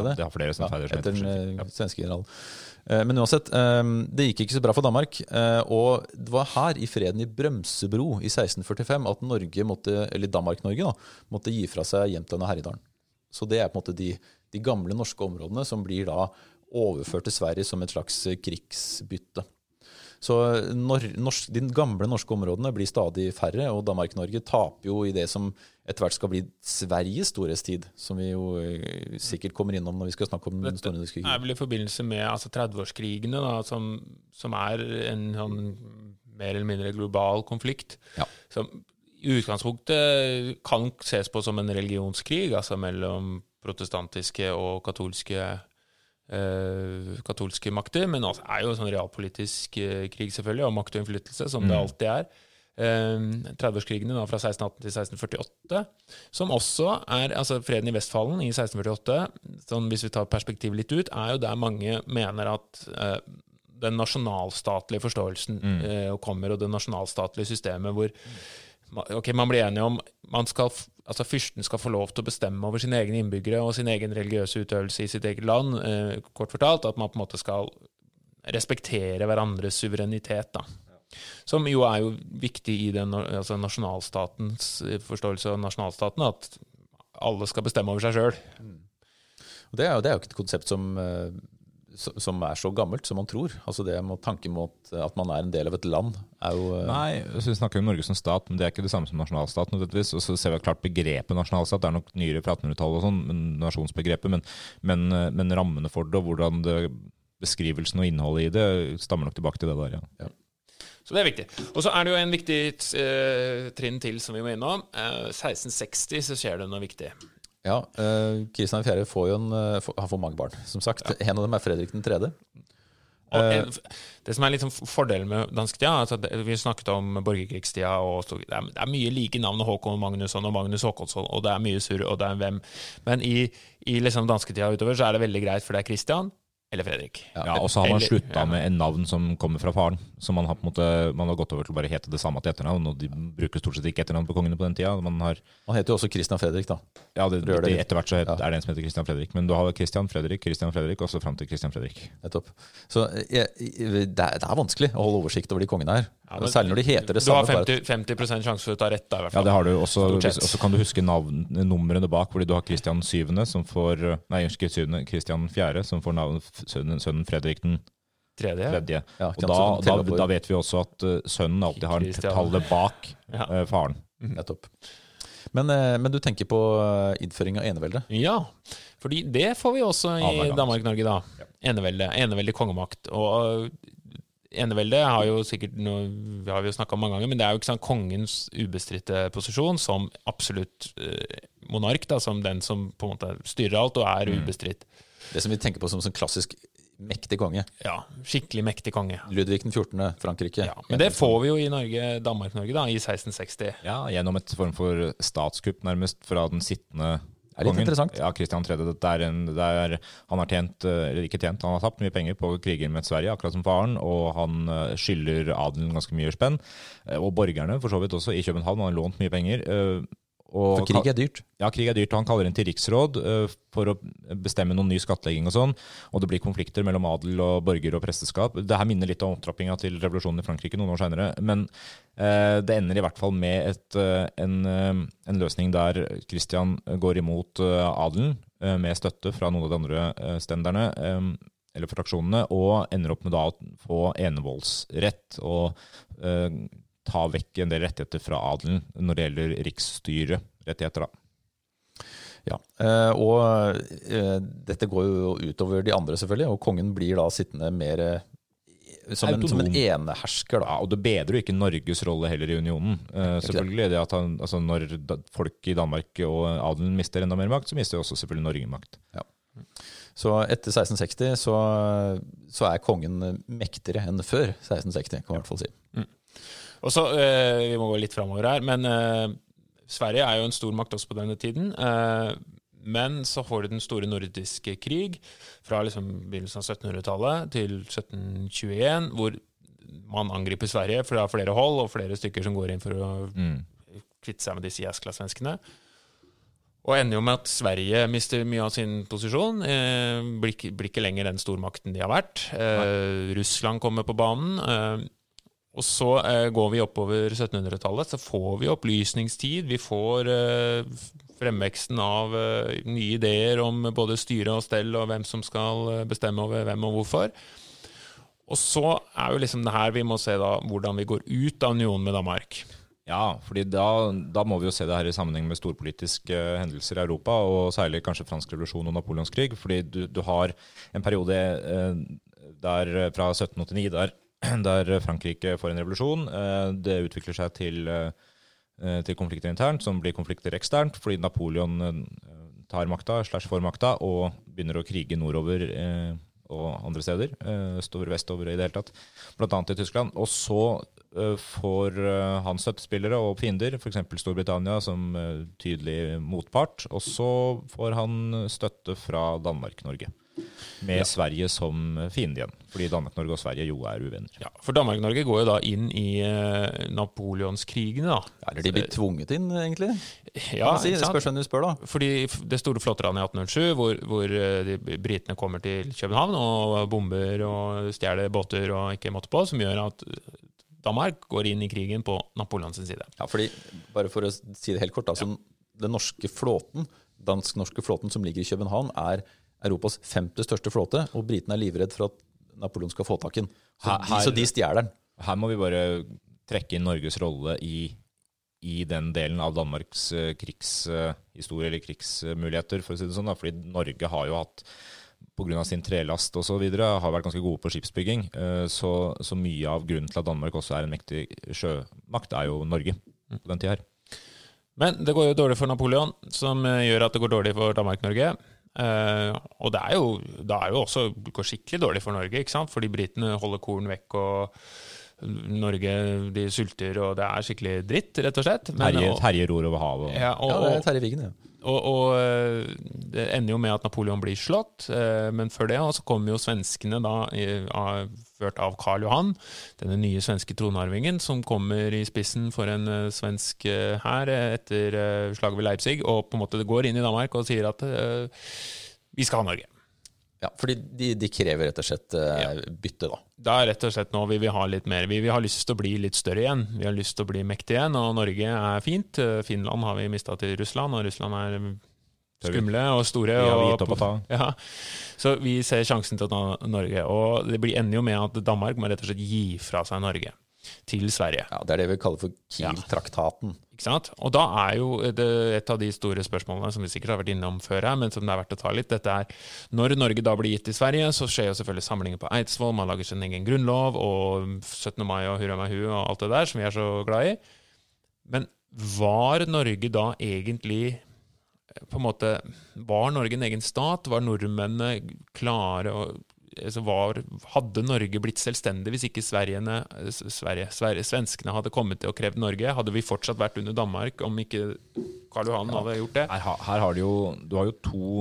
Ja, det? har flere som feider som etter den eh, svenske generalen. Uh, Men uansett, um, det gikk ikke så bra for Danmark. Uh, Og det var her, i freden i Brømsebro i 1645, at Norge måtte, eller Danmark-Norge da, måtte gi fra seg Jämtland og Herjedalen. Så det er på en måte de, de gamle norske områdene som blir da overført til Sverige som et slags krigsbytte. Så når, norsk, de gamle norske områdene blir stadig færre, og Danmark-Norge taper jo i det som etter hvert skal bli Sveriges storhetstid, som vi jo eh, sikkert kommer innom når vi skal snakke om den store Det er vel i forbindelse med altså 30-årskrigene, som, som er en sånn mer eller mindre global konflikt. Ja. Som i utgangspunktet kan ses på som en religionskrig, altså mellom protestantiske og katolske katolske makter, men altså er jo sånn realpolitisk eh, krig, selvfølgelig, og makt og innflytelse, som det alltid er. Eh, 30-årskrigene fra 1618 til 1648, som også er altså Freden i Vestfallen i 1648, sånn hvis vi tar perspektivet litt ut, er jo der mange mener at eh, den nasjonalstatlige forståelsen eh, kommer, og det nasjonalstatlige systemet hvor ok, man blir enige om man skal, altså Fyrsten skal få lov til å bestemme over sine egne innbyggere og sin egen religiøse utøvelse i sitt eget land. Eh, kort fortalt at man på en måte skal respektere hverandres suverenitet. da. Som jo er jo viktig i den altså nasjonalstatens forståelse av nasjonalstaten, at alle skal bestemme over seg sjøl. Det er, jo, det er jo ikke et konsept som, eh, som som er så gammelt som man tror. Altså det med tanken mot at man er en del av et land, er jo eh, Nei, så vi snakker om Norge som stat, men det er ikke det samme som nasjonalstat. nødvendigvis. Og så ser vi at klart begrepet nasjonalstat det er nok nyere fra 1800-tallet, og sånn, men nasjonsbegrepet, men, men, eh, men rammene for det og hvordan det, beskrivelsen og innholdet i det stammer nok tilbake til det der. ja. Så det er viktig. Og så er det jo en viktig eh, trinn til som vi må innom. Eh, 1660 så skjer det noe viktig. Ja, uh, Kristian 4. får jo en, eh, han får mange barn, som sagt. En av dem er Fredrik 3. Eh. en, det som er litt sånn fordelen med dansketida altså vi snakket om borgerkrigstida, og det, er, det er mye like navn Håkon Magnusson og Magnus Håkonsson, og det er mye surr, og det er hvem. Men i, i liksom dansketida utover så er det veldig greit, for det er Kristian, eller Fredrik. Ja, Og så har man slutta ja. med en navn som kommer fra faren. Så man har på en måte, man har gått over til å bare hete det samme til etternavn. Og de bruker stort sett ikke etternavn på kongene på den tida. Man har, Han heter jo også Christian Fredrik, da. ja, det, det det, etter hvert så het, Ja. er det en som heter Christian Fredrik. Men du har Christian Fredrik, Christian Fredrik, og så fram til Christian Fredrik. Nettopp. Så jeg, det, er, det er vanskelig å holde oversikt over de kongene her. Ja, men Særlig når de heter det Du har samme. bare at- 50, 50 sjanse for å ta rett, da, i hvert Ja, det har du. Også, og så kan du huske navn, numrene bak, fordi du har Christian 7., som får Nei, 7., Christian 4., som får navn, sønnen, sønnen Fredrik den Tredje. tredje. Ja, Og da, da, da vet vi også at eh, sønnen alltid har tallet bak Ja. eh, faren. Nettopp. Men, eh, men du tenker på innføring av enevelde? Ja, fordi det får vi også i Danmark-Norge, da. Enevelde. Enevelde kongemakt. Og uh, enevelde har jo sikkert noe, vi har vi jo snakka om mange ganger, men det er jo ikke sånn kongens ubestridte posisjon som absolutt monark, da, som den som på en måte styrer alt og er ubestridt. Det som vi tenker på som en klassisk mektig konge. Ja, skikkelig mektig konge. Ludvig den 14., Frankrike. Ja, men det får vi jo i Norge, Danmark-Norge da, i 1660. Ja, Gjennom et form for statskupp, nærmest, fra den sittende Det er litt interessant. Ja, Kristian 3. Det er en, det er, han har tjent, eh, eller ikke tjent, han har tapt mye penger på kriger med Sverige, akkurat som faren, og han eh, skylder adelen ganske mye spenn. Eh, Og borgerne, for så vidt også, i København. Han har lånt mye penger. Eh, Og For krig er dyrt. Ja, krig er dyrt, og han kaller inn til riksråd uh, for å bestemme noen ny skattlegging og sånn. Og det blir konflikter mellom adel og borger og presteskap. Det her minner litt om opptrappinga til revolusjonen i Frankrike noen år seinere. Men uh, det ender i hvert fall med et, uh, en, eh, en løsning der Christian går imot eh, adelen eh, med støtte fra noen av de andre eh, stenderne. Um, eller fraksjonene, og ender opp med da å få enevoldsrett og eh, ta vekk en del rettigheter fra adelen når det gjelder riksstyrerettigheter. da. Ja, eh, og eh, dette går jo utover de andre, selvfølgelig, og kongen blir da sittende mer eh, som en, som en enehersker. Da. Ja, og det bedrer jo ikke Norges rolle heller i unionen. Selvfølgelig det at han, altså Når folk i Danmark og adelen mister enda mer makt, så mister jo også selvfølgelig Norge makt. Ja. Så etter 1660 så, så er kongen mektigere enn før 1660, kan man i hvert fall si. Og så, eh, Vi må gå litt framover her, men eh, Sverige er jo en stor makt også på denne tiden. Eh, men så får du den store nordiske krig fra liksom begynnelsen av 1700-tallet til 1721, hvor man angriper Sverige fra flere hold, og flere stykker som går inn for å kvitte seg med disse jæskla-svenskene. Og ender jo med at Sverige mister mye av sin posisjon. Eh, blir, blir ikke lenger den stormakten de har vært. Eh, Russland kommer på banen. Eh, og så eh, går vi oppover 1700-tallet, så får vi opplysningstid. Vi får eh, fremveksten av eh, nye ideer om både styre og stell, og hvem som skal eh, bestemme over hvem og hvorfor. Og så er jo liksom det her vi må se da hvordan vi går ut av unionen med Danmark. Ja, fordi da, da må vi jo se det her i sammenheng med storpolitiske eh, hendelser i Europa, og særlig kanskje fransk revolusjon og napoleonskrig. Fordi du, du har en periode eh, der fra 1789 der, der Frankrike får en revolusjon. Eh, det utvikler seg til, eh, til konflikter internt, som blir konflikter eksternt, fordi Napoleon eh, tar makta, slash får makta, og begynner å krige nordover. Og andre steder. Østover, vestover i det hele tatt. Blant annet i Tyskland. Og så får han støttespillere og fiender, f.eks. Storbritannia som tydelig motpart. Og så får han støtte fra Danmark-Norge. Med Sverige som fiende igjen. Fordi Danmark-Norge og Sverige jo er uvenner. Ja, For Danmark-Norge går jo da inn i eh, napoleonskrigene, da. Eller de blir tvunget inn, egentlig. Ja, si. ikke Det sant? spørs hvem du spør, da. Fordi det store flåtteranet i 1807, hvor, hvor eh, de britene kommer til København og bomber og stjeler båter og ikke måtte på, som gjør at Danmark går inn i krigen på Napoleons side. Ja, fordi, bare for å si det helt kort, altså, den norske flåten, dansk-norske flåten som ligger i København, er Europas femte største flåte, og britene er livredd for at Napoleon skal få tak i den. Så, Her- de, så de stjeler den. Her må vi bare trekke inn Norges rolle i, i den delen av Danmarks eh, krigshistorie, eller krigsmuligheter, for å si det sånn. Da. Fordi Norge har jo hatt Pga. sin trelast osv. har vært ganske gode på skipsbygging. eh, Så, så mye av grunnen til at Danmark også er en mektig sjømakt, er jo Norge på den tida her. Men det går jo dårlig for Napoleon, som eh, gjør at det går dårlig for Danmark-Norge. Eh, og det er jo, det er jo også går skikkelig dårlig for Norge, ikke sant? fordi britene holder korn vekk, og Norge de sulter, og det er skikkelig dritt, rett og slett. Men- Herje, og- herje ror over havet. Og, ja, og, Ja, det er Terje Vigen, ja. Og, og eh, det ender jo med at Napoleon blir slått, eh, men før det så kommer jo svenskene, da, ført av Karl Johan, denne nye svenske tronarvingen, som kommer i spissen for en eh, svensk hær etter slaget ved Leipzig, og på en måte går inn i Danmark og sier at vi skal ha Norge. Ja, fordi de, de krever rett og slett uh, Ja. bytte, da. Da er rett og slett nå vi vil ha litt mer. Vi vi har lyst til å bli litt større igjen. Vi har lyst til å bli mektige igjen, og Norge er fint. Eh, Finland har vi mista til Russland, og Russland er skumle og store. Vi har og- gitt opp å ta. Ja, så vi ser sjansen til å ta Norge. Og det blir ender jo med at Danmark må rett og slett gi fra seg Norge til Sverige. Ja, Det er det vi kaller for Kiel-traktaten. Ikke sant? Og da er jo det et av de store spørsmålene som vi sikkert har vært innom før her, men som det er verdt å ta litt. Dette er Når Norge da blir gitt til Sverige, så skjer jo selvfølgelig samlinger på Eidsvoll, man lager sin egen grunnlov, og 17. mai og hurra meg hu og alt det der som vi er så glad i. Men var Norge da egentlig eh, på en måte Var Norge en egen stat? Var nordmennene klare å altså var, Hadde Norge blitt selvstendig hvis ikke Sverige, Sverige, svenskene hadde kommet til å kreve Norge? Hadde vi fortsatt vært under Danmark om ikke Karl Johan hadde gjort det? Her, her har du jo Du har jo to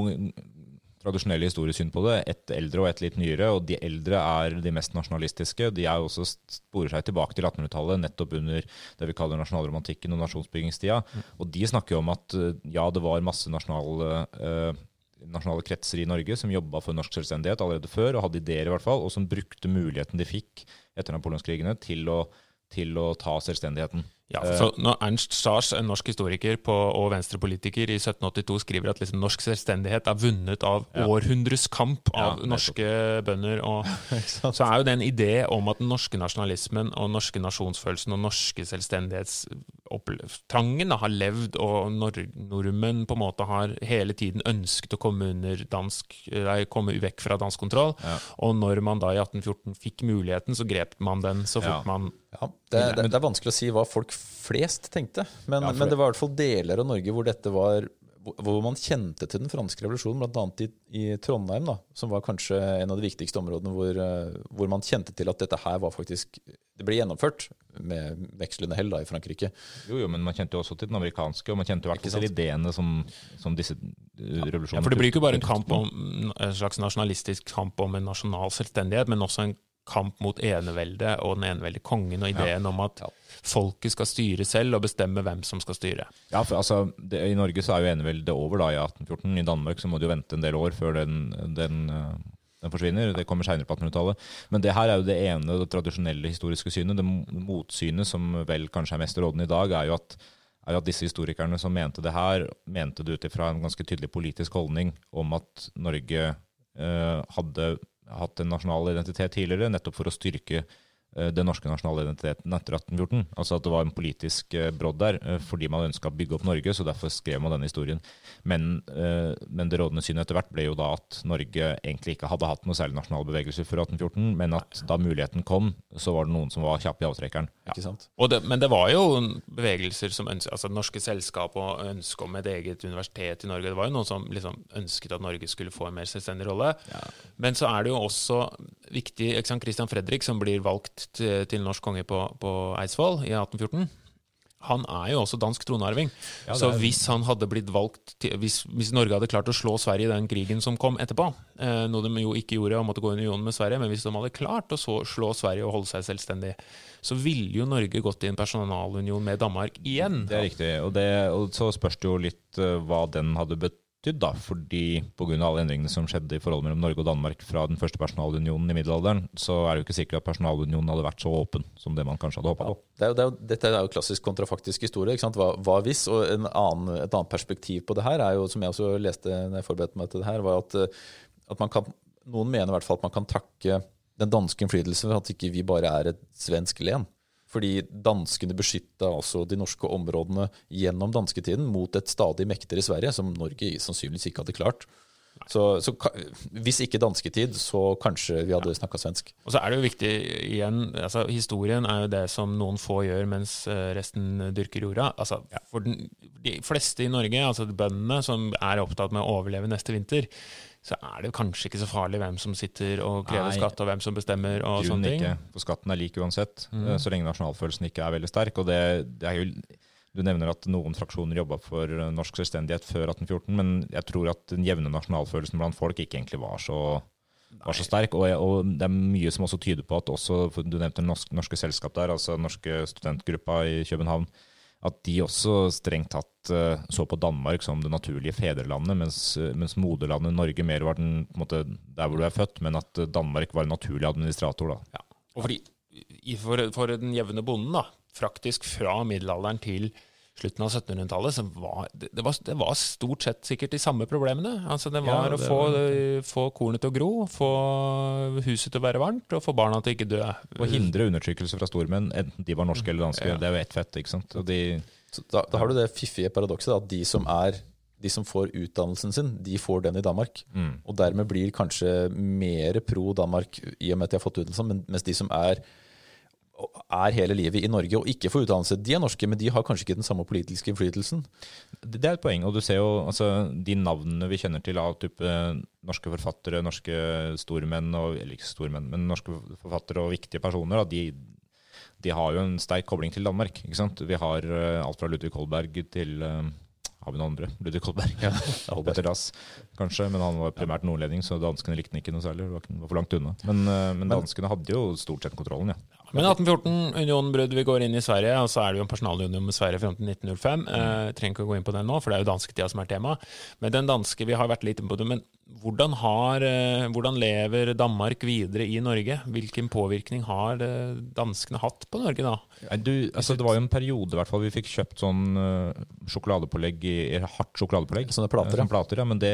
tradisjonelle historiesyn på det. Et eldre og et litt nyere. Og de eldre er de mest nasjonalistiske. De er også sporer seg tilbake til 1800-tallet, nettopp under det vi kaller nasjonalromantikken og nasjonsbyggingstida. Og de snakker jo om at eh, ja, det var masse nasjonale eh, nasjonale kretser i Norge som jobba for norsk selvstendighet allerede før, og hadde ideer i hvert fall, og som brukte muligheten de fikk etter napoleonskrigene til til å ta selvstendigheten. Ja, så når Ernst Sars, en norsk historiker på, og venstrepolitiker, i 1782 skriver at liksom norsk selvstendighet er vunnet av århundres kamp av Ja, norske bønder, og, så er jo det en idé om at den norske nasjonalismen og den norske nasjonsfølelsen og norske selvstendighetstrangen har levd, og nor nordmenn på en måte har hele tiden ønsket å komme, under dansk, nei, komme vekk fra dansk kontroll. Ja. Og når man da i 1814 fikk muligheten, så grep man den så fort Ja. man Ja, det, det, det er vanskelig å si hva folk flest tenkte, men, Ja, men det- var i hvert fall deler av Norge hvor dette var hvor- man kjente til den franske revolusjonen, bl.a. I, i Trondheim, da, som var kanskje en av de viktigste områdene hvor, eh, hvor man kjente til at dette her var faktisk Det ble gjennomført med vekslende hell da, i Frankrike. Jo, jo, men man kjente jo også til den amerikanske, og man kjente i hvert fall til ideene som, som disse eh, revolusjonene Ja, for Det blir ikke bare en kamp om en slags nasjonalistisk kamp om en nasjonal selvstendighet, men også en kamp mot enevelde og den eneveldige kongen og ideen om at folket skal styre selv og bestemme hvem som skal styre. Ja, for altså, det, I Norge så er jo eneveldet over da i 1814. I Danmark så må du jo vente en del år før den, den, eh, den forsvinner. Det kommer seinere på 1800-tallet. Men det her er jo det ene det tradisjonelle historiske synet. Det motsynet som vel kanskje er mest rådende i dag, er jo at er at disse historikerne som mente det her, mente det ut ifra en ganske tydelig politisk holdning om at Norge eh, hadde hatt en nasjonal identitet tidligere, nettopp for å styrke den norske nasjonale identiteten etter 1814. Altså at det var en politisk eh, brodd der, eh, fordi man ønska å bygge opp Norge, så derfor skrev man denne historien. Men, eh, men det rådende synet etter hvert ble jo da at Norge egentlig ikke hadde hatt noe særlig nasjonal bevegelse før 1814, men at da muligheten kom, så var det noen som var kjappe i avtrekkeren. Ikke sant? Og det, men det var jo bevegelser som ønsket, altså det norske selskap og ønsket om et eget universitet i Norge. Det var jo noen som liksom ønsket at Norge skulle få en mer selvstendig rolle. Men så er det jo også viktig ikke sant, Christian Fredrik, som blir valgt til, til norsk konge på, på Eidsvoll i 1814. Han er jo også dansk tronarving. Ja, er... så hvis han hadde blitt valgt til, hvis, hvis Norge hadde klart å slå Sverige i den krigen som kom etterpå, eh, noe de jo ikke gjorde og måtte gå i union med Sverige, men hvis de hadde klart å så, slå Sverige og holde seg selvstendig, så ville jo Norge gått i en personalunion med Danmark igjen. Det er riktig. Og, det, og så spørs det jo litt uh, hva den hadde betydd, da. Fordi pga. alle endringene som skjedde i forholdet mellom Norge og Danmark fra den første personalunionen i middelalderen, så er det jo ikke sikkert at personalunionen hadde vært så åpen som det man kanskje hadde håpa på. Det er jo, det er jo, dette er jo klassisk kontrafaktisk historie. ikke? Hva, hva hvis? Og en annen, et annet perspektiv på det her er jo, som jeg også leste når jeg forberedte meg til det her, var at, eh, at kan, noen mener i hvert fall at man kan takke den danske innflytelsen for at ikke vi bare er et svensk len. Fordi danskene beskytta altså de norske områdene gjennom dansketiden mot et stadig mektigere Sverige, som Norge sannsynligvis ikke hadde klart. Så, så hvis ikke dansketid, så kanskje vi hadde snakka svensk. Og så er det jo viktig igjen, altså Historien er jo det som noen få gjør, mens eh, resten dyrker jorda. Altså, For den, de fleste i Norge, altså bøndene som er opptatt med å overleve neste vinter, så er det kanskje ikke så farlig hvem som sitter og krever Nei. skatt, og hvem som bestemmer og sånne ting. ikke, for skatten er lik uansett, mm. så lenge nasjonalfølelsen ikke er veldig sterk. Og det, det er jo Du nevner at noen fraksjoner jobba for eh, norsk selvstendighet før 1814, men jeg tror at den jevne nasjonalfølelsen blant folk ikke egentlig var så, var så sterk. Og, og, det er mye som også tyder på at også, Du nevnte den norske selskap der, altså norske studentgruppa i København. At de også strengt tatt uh, så på Danmark som det naturlige fedrelandet, mens, mens moderlandet Norge mer var den, måte, der hvor du er født, men at Danmark var en naturlig administrator. da. Ja. Og fordi, for, for den jevne bonden, da, praktisk fra middelalderen til slutten av 1700-tallet, så var det, det, var det, var stort sett sikkert de samme problemene. Altså Det var ja, det å få, var... få, kornet til å gro, få huset til å være varmt, og få barna til å ikke dø. Og hindre undertrykkelse fra stormenn, enten de var norske eller danske. Ja. Det er jo ett fett, ikke sant. De, da, da, har du det fiffige paradokset at de som er de som får utdannelsen sin, de får den i Danmark. Mm. Og dermed blir kanskje mer pro Danmark i og med at de har fått utdannelsen, mens de som er er hele livet i Norge og ikke får utdannelse. De er norske, men de har kanskje ikke den samme politiske innflytelsen. Det er et poeng. og du ser jo altså, De navnene vi kjenner til av type norske forfattere, norske stormenn, og, eller ikke stormenn, men norske forfattere og viktige personer, da, de, de, har jo en sterk kobling til Danmark. ikke sant? Vi har uh, alt fra Ludvig Holberg til uh, har vi noen andre? Ludvig Kolberg. Ja, Petter Dass, kanskje. Men han var primært nordlending, så danskene likte han ikke noe særlig. Det var for langt unna. Men, men danskene hadde jo stort sett kontrollen, ja. Men 1814, unionbrudd, vi går inn i Sverige, og så er det jo en personalunion med Sverige fram til 1905. Eh, trenger ikke å gå inn på den nå, for det er jo dansketida som er tema. Men den danske, vi har vært litt på det, men hvordan, har, eh, hvordan lever Danmark videre i Norge? Hvilken påvirkning har eh, danskene hatt på Norge da? Du, altså, det var jo en periode hvert fall, vi fikk kjøpt sånn uh, sjokoladepålegg, hardt sjokoladepålegg. Sånne plater, ja. plater ja. Men det,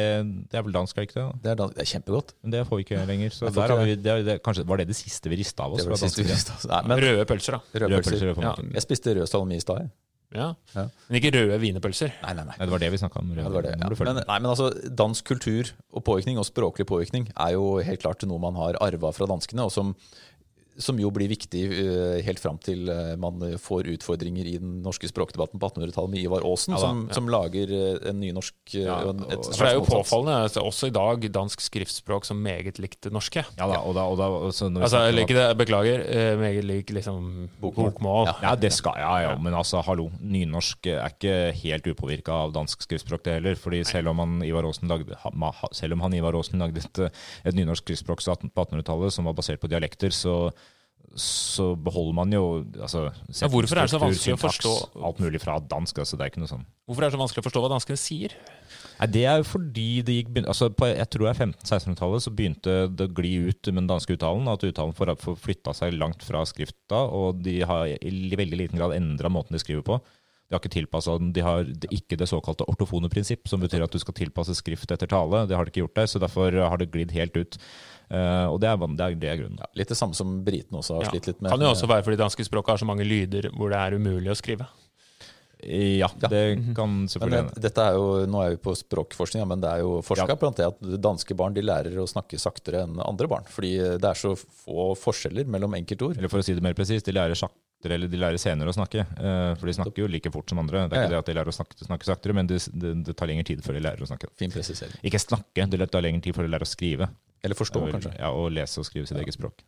det, er vel dansk, er ikke det? Det er, dansk, det er kjempegodt. Men det får vi ikke lenger. Så der har vi, det, det, kanskje, var det det siste vi rista av oss? Det var det siste vi rista av oss. Nei, men, røde pølser, da. Røde pølser. Ja. Jeg spiste rød salami i stad. Ja. ja. Men ikke røde wienerpølser? Nei, nei, nei. Det var det vi snakka om. Ja, det var det, ja. men, nei, men altså, Dansk kultur og påvirkning, og språklig påvirkning, er jo helt klart noe man har arva fra danskene, og som som jo blir viktig uh, helt fram til uh, man får utfordringer i den norske språkdebatten på 1800-tallet med Ivar Aasen, ja, som, ja. som, lager uh, en nynorsk ja, et Det er jo påfallende, altså, også i dag, dansk skriftspråk som meget likt det norske. Ja da, og da, og da altså, altså, jeg liker det, Beklager, meget lik liksom bokmål. bokmål. Ja, det skal ja, ja, men altså, hallo. Nynorsk er ikke helt upåvirka av dansk skriftspråk, det heller. fordi selv om han Ivar Aasen lagde, selv om han Ivar Aasen lagde et, et nynorsk skriftspråk på 1800-tallet som var basert på dialekter, så så beholder man jo altså, ja, Hvorfor er det så vanskelig å forstå Alt mulig fra dansk. altså det er ikke noe sånn. Hvorfor er det så vanskelig å forstå hva danskene sier? Nei, Det er jo fordi det gikk altså På jeg tror det er 1500-1600-tallet så begynte det å gli ut med den danske uttalen. At uttalen får flytta seg langt fra skrifta, og de har i veldig liten grad endra måten de skriver på. De har ikke tilpasset, de har ikke det såkalte ortofone prinsipp, som betyr at du skal tilpasse skrift etter tale. Det har de ikke gjort der, så derfor har det glidd helt ut. Uh, og det er, det, er, det er, grunnen. Ja, litt det samme som britene også har ja. slitt litt med. Kan jo også være fordi danske språk har så mange lyder hvor det er umulig å skrive. Ja, det kan selvfølgelig hende. Dette er jo, nå er vi på språkforskning, men det er jo forska på at danske barn de lærer å snakke saktere enn andre barn. Fordi det er så få forskjeller mellom enkeltord. Eller for å si det mer presist, de lærer saktere, eller de lærer senere å snakke. Uh, for de snakker jo like fort som andre. Det er ikke ja, ja. det at de lærer å snakke, snakke saktere, men det, det, det, tar lengre tid før de lærer å snakke. Fin presisering. Ikke snakke, det tar lengre tid før de lærer å skrive. Eller forstå, kanskje. Ja, Og lese og skrive sitt eget språk.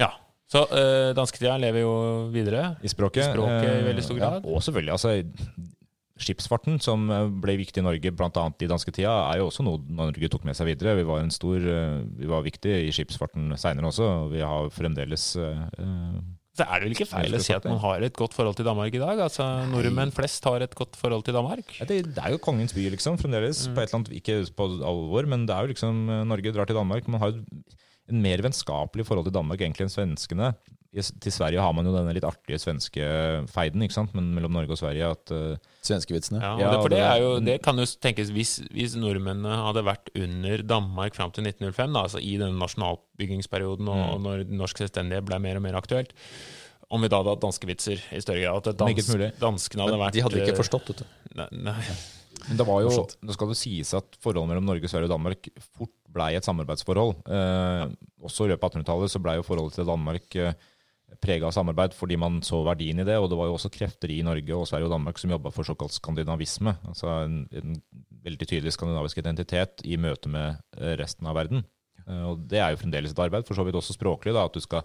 Ja. Så øh, dansketida lever jo videre. I språket. I språket i veldig stor grad. Ja, og selvfølgelig. altså Skipsfarten, som eh, ble viktig i Norge bl.a. i dansketida, er jo også noe Norge tok med seg videre. Vi var, en stor, eh, vi var viktig i skipsfarten seinere også, og vi har fremdeles det er vel ikke feil å si at man har et godt forhold til Danmark i dag? Altså, Nordmenn flest har et godt forhold til Danmark? Det, det, er jo kongens by, liksom, fremdeles. Mm. På et eller annet, ikke på alvor, men det er jo liksom Norge drar til Danmark. Man har jo en mer vennskapelig forhold til Danmark egentlig enn svenskene. Til Sverige har man jo denne litt artige svenske feiden ikke sant? Men mellom Norge og Sverige. at... Uh, Svenskevitsene. Ja, ja, for det, er jo, det kan jo tenkes hvis, hvis nordmennene hadde vært under Danmark fram til 1905, da, altså i denne nasjonalbyggingsperioden og, mm. når norsk selvstendighet ble mer og mer aktuelt, om vi da hadde hatt danskevitser i større grad. At dans, danskene hadde vært De hadde ikke forstått, vet du. Nei, nei. Men det var jo, nå skal det sies at forholdet mellom Norge, Sverige og Danmark fort blei et samarbeidsforhold. Eh, også i løpet av 1800-tallet så blei jo forholdet til Danmark eh, prega av samarbeid fordi man så verdien i det. Og det var jo også krefter i Norge og Sverige og Danmark som jobba for såkalt skandinavisme. Altså en, en, veldig tydelig skandinavisk identitet i møte med eh, resten av verden. Eh, og det er jo fremdeles et arbeid, for så vidt også språklig. da, At du skal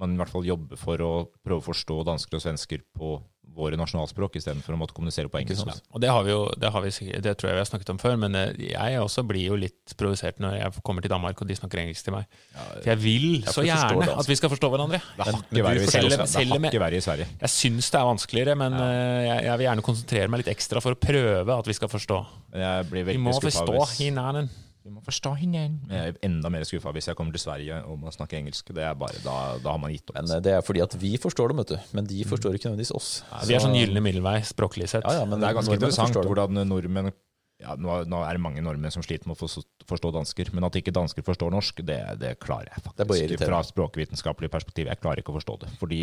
man i hvert fall jobbe for å prøve å forstå dansker og svensker på våre nasjonalspråk istedenfor å måtte kommunisere på engelsk. Ja, Og det har vi jo, det, har vi, det tror jeg vi har snakket om før, men eh, jeg også blir jo litt provosert når jeg kommer til Danmark og de snakker engelsk til meg. For jeg vil så gjerne at vi skal forstå hverandre. Det har ikke vært verre i Sverige. Sverige. Jeg syns det er vanskeligere, men ja. jeg, jeg vil gjerne konsentrere meg litt ekstra for å prøve at vi skal forstå. Jeg blir Vi må forstå hinanden. Vi må forstå hinanden. Jeg er enda mer skuffa hvis jeg kommer til Sverige og må snakke engelsk. Det er bare, da, da har man gitt opp. Men eh, det er fordi at vi forstår dem, vet du. Men de forstår ikke nødvendigvis oss. Vi er sånn gylne middelvei språklig sett. Ja, ja, men det er ganske interessant hvordan nordmenn ja, nå, nå er det mange nordmenn som sliter med å forstå, dansker, men at ikke dansker forstår norsk, det, det klarer jeg Det faktisk. Fra språkvitenskapelig perspektiv, jeg klarer ikke å forstå det. Fordi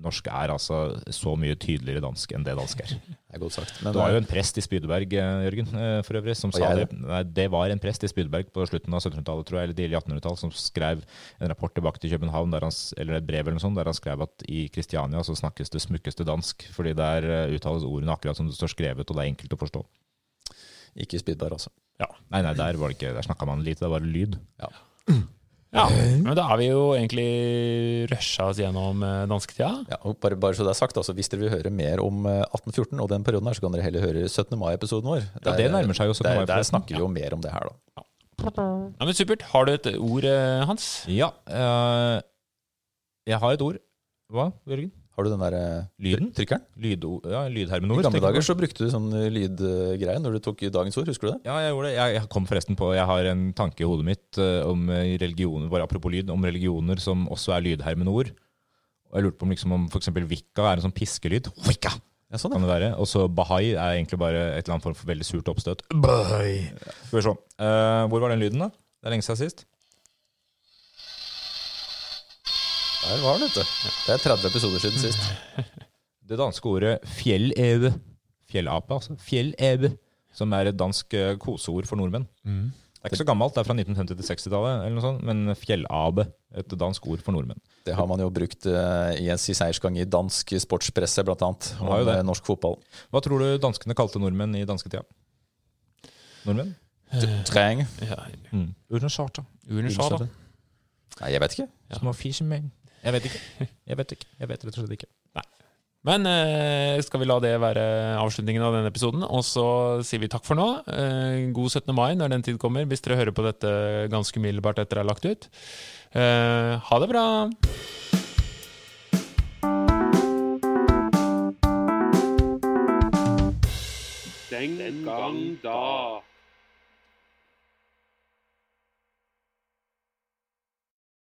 norsk er altså så mye tydeligere dansk enn det dansk er. Det er godt sagt. Men Du har jo eh, en prest i Spydeberg, eh, Jørgen, eh, for øvrig, som sa det. Nei, det var en prest i Spydeberg på slutten av 1700-tallet, tror jeg, eller tidlig 1800-tall, som skrev en rapport tilbake til København, han, eller et brev eller noe sånt, der han skrev at i Kristiania så snakkes det smukkeste dansk, fordi der uttales ordene akkurat som det står skrevet, og det er enkelt å forstå. Ikke Spydberg, altså. Nei, nei, der var det ikke, der snakka man lite, det var lyd. Ja, men da har vi jo egentlig rusha oss gjennom eh, dansketida. Ja, og bare, bare så det er sagt, altså, Hvis dere vil høre mer om eh, 1814 og den perioden, her, så kan dere heller høre 17. mai-episoden vår. Ja, det nærmer seg jo 17. Der, mai, der forresten. snakker vi jo mer om det her, da. Ja, men Supert. Har du et ord, eh, Hans? Ja, eh, jeg har et ord. Hva, Jørgen? Har du den der eh, Lyden? trykkeren? Lyd, ja, I gamle dager så brukte du sånn lydgreie når du tok dagens ord, husker du det? Ja, jeg gjorde det. Jeg, kom forresten på Jeg har en tanke i hodet mitt eh, om eh, religioner, bare apropos lyd, om religioner som også er lydhermende ord. Og jeg lurte på om, liksom, om f.eks. wikka er en sånn piskelyd. Vikka! Ja, sånn, Kan det være. Og så bahai er egentlig bare et eller annet form for veldig surt oppstøt. Bahai. Skal vi se. Hvor var den lyden, da? Det er lenge siden sist. Der var den, vet du. Det er 30 episoder siden sist. Det danske ordet fjelleve. Fjellape, altså. Fjelleve. Som er et dansk eh, koseord for nordmenn. Det er ikke så gammelt, det er fra 1950- til 60-tallet, eller noe sånt, men fjellabe, et dansk ord for nordmenn. Det har man jo brukt eh, i en seiersgang i dansk sportspresse, blant annet. og jo Om det. eh, norsk fotball. Hva tror du danskene kalte nordmenn i dansketida? Nordmenn? Treng. Ja, Mm. Urnesjada. Nei, jeg vet ikke. Små fishermen. Jeg vet ikke. Jeg vet ikke. Jeg vet rett og slett ikke. Men eh, skal vi la det være avslutningen av denne episoden, og så sier vi takk for nå. Eh, god 17. mai når den tid kommer, hvis dere hører på dette ganske umiddelbart etter det er lagt ut. Eh, ha det bra! Den gang da.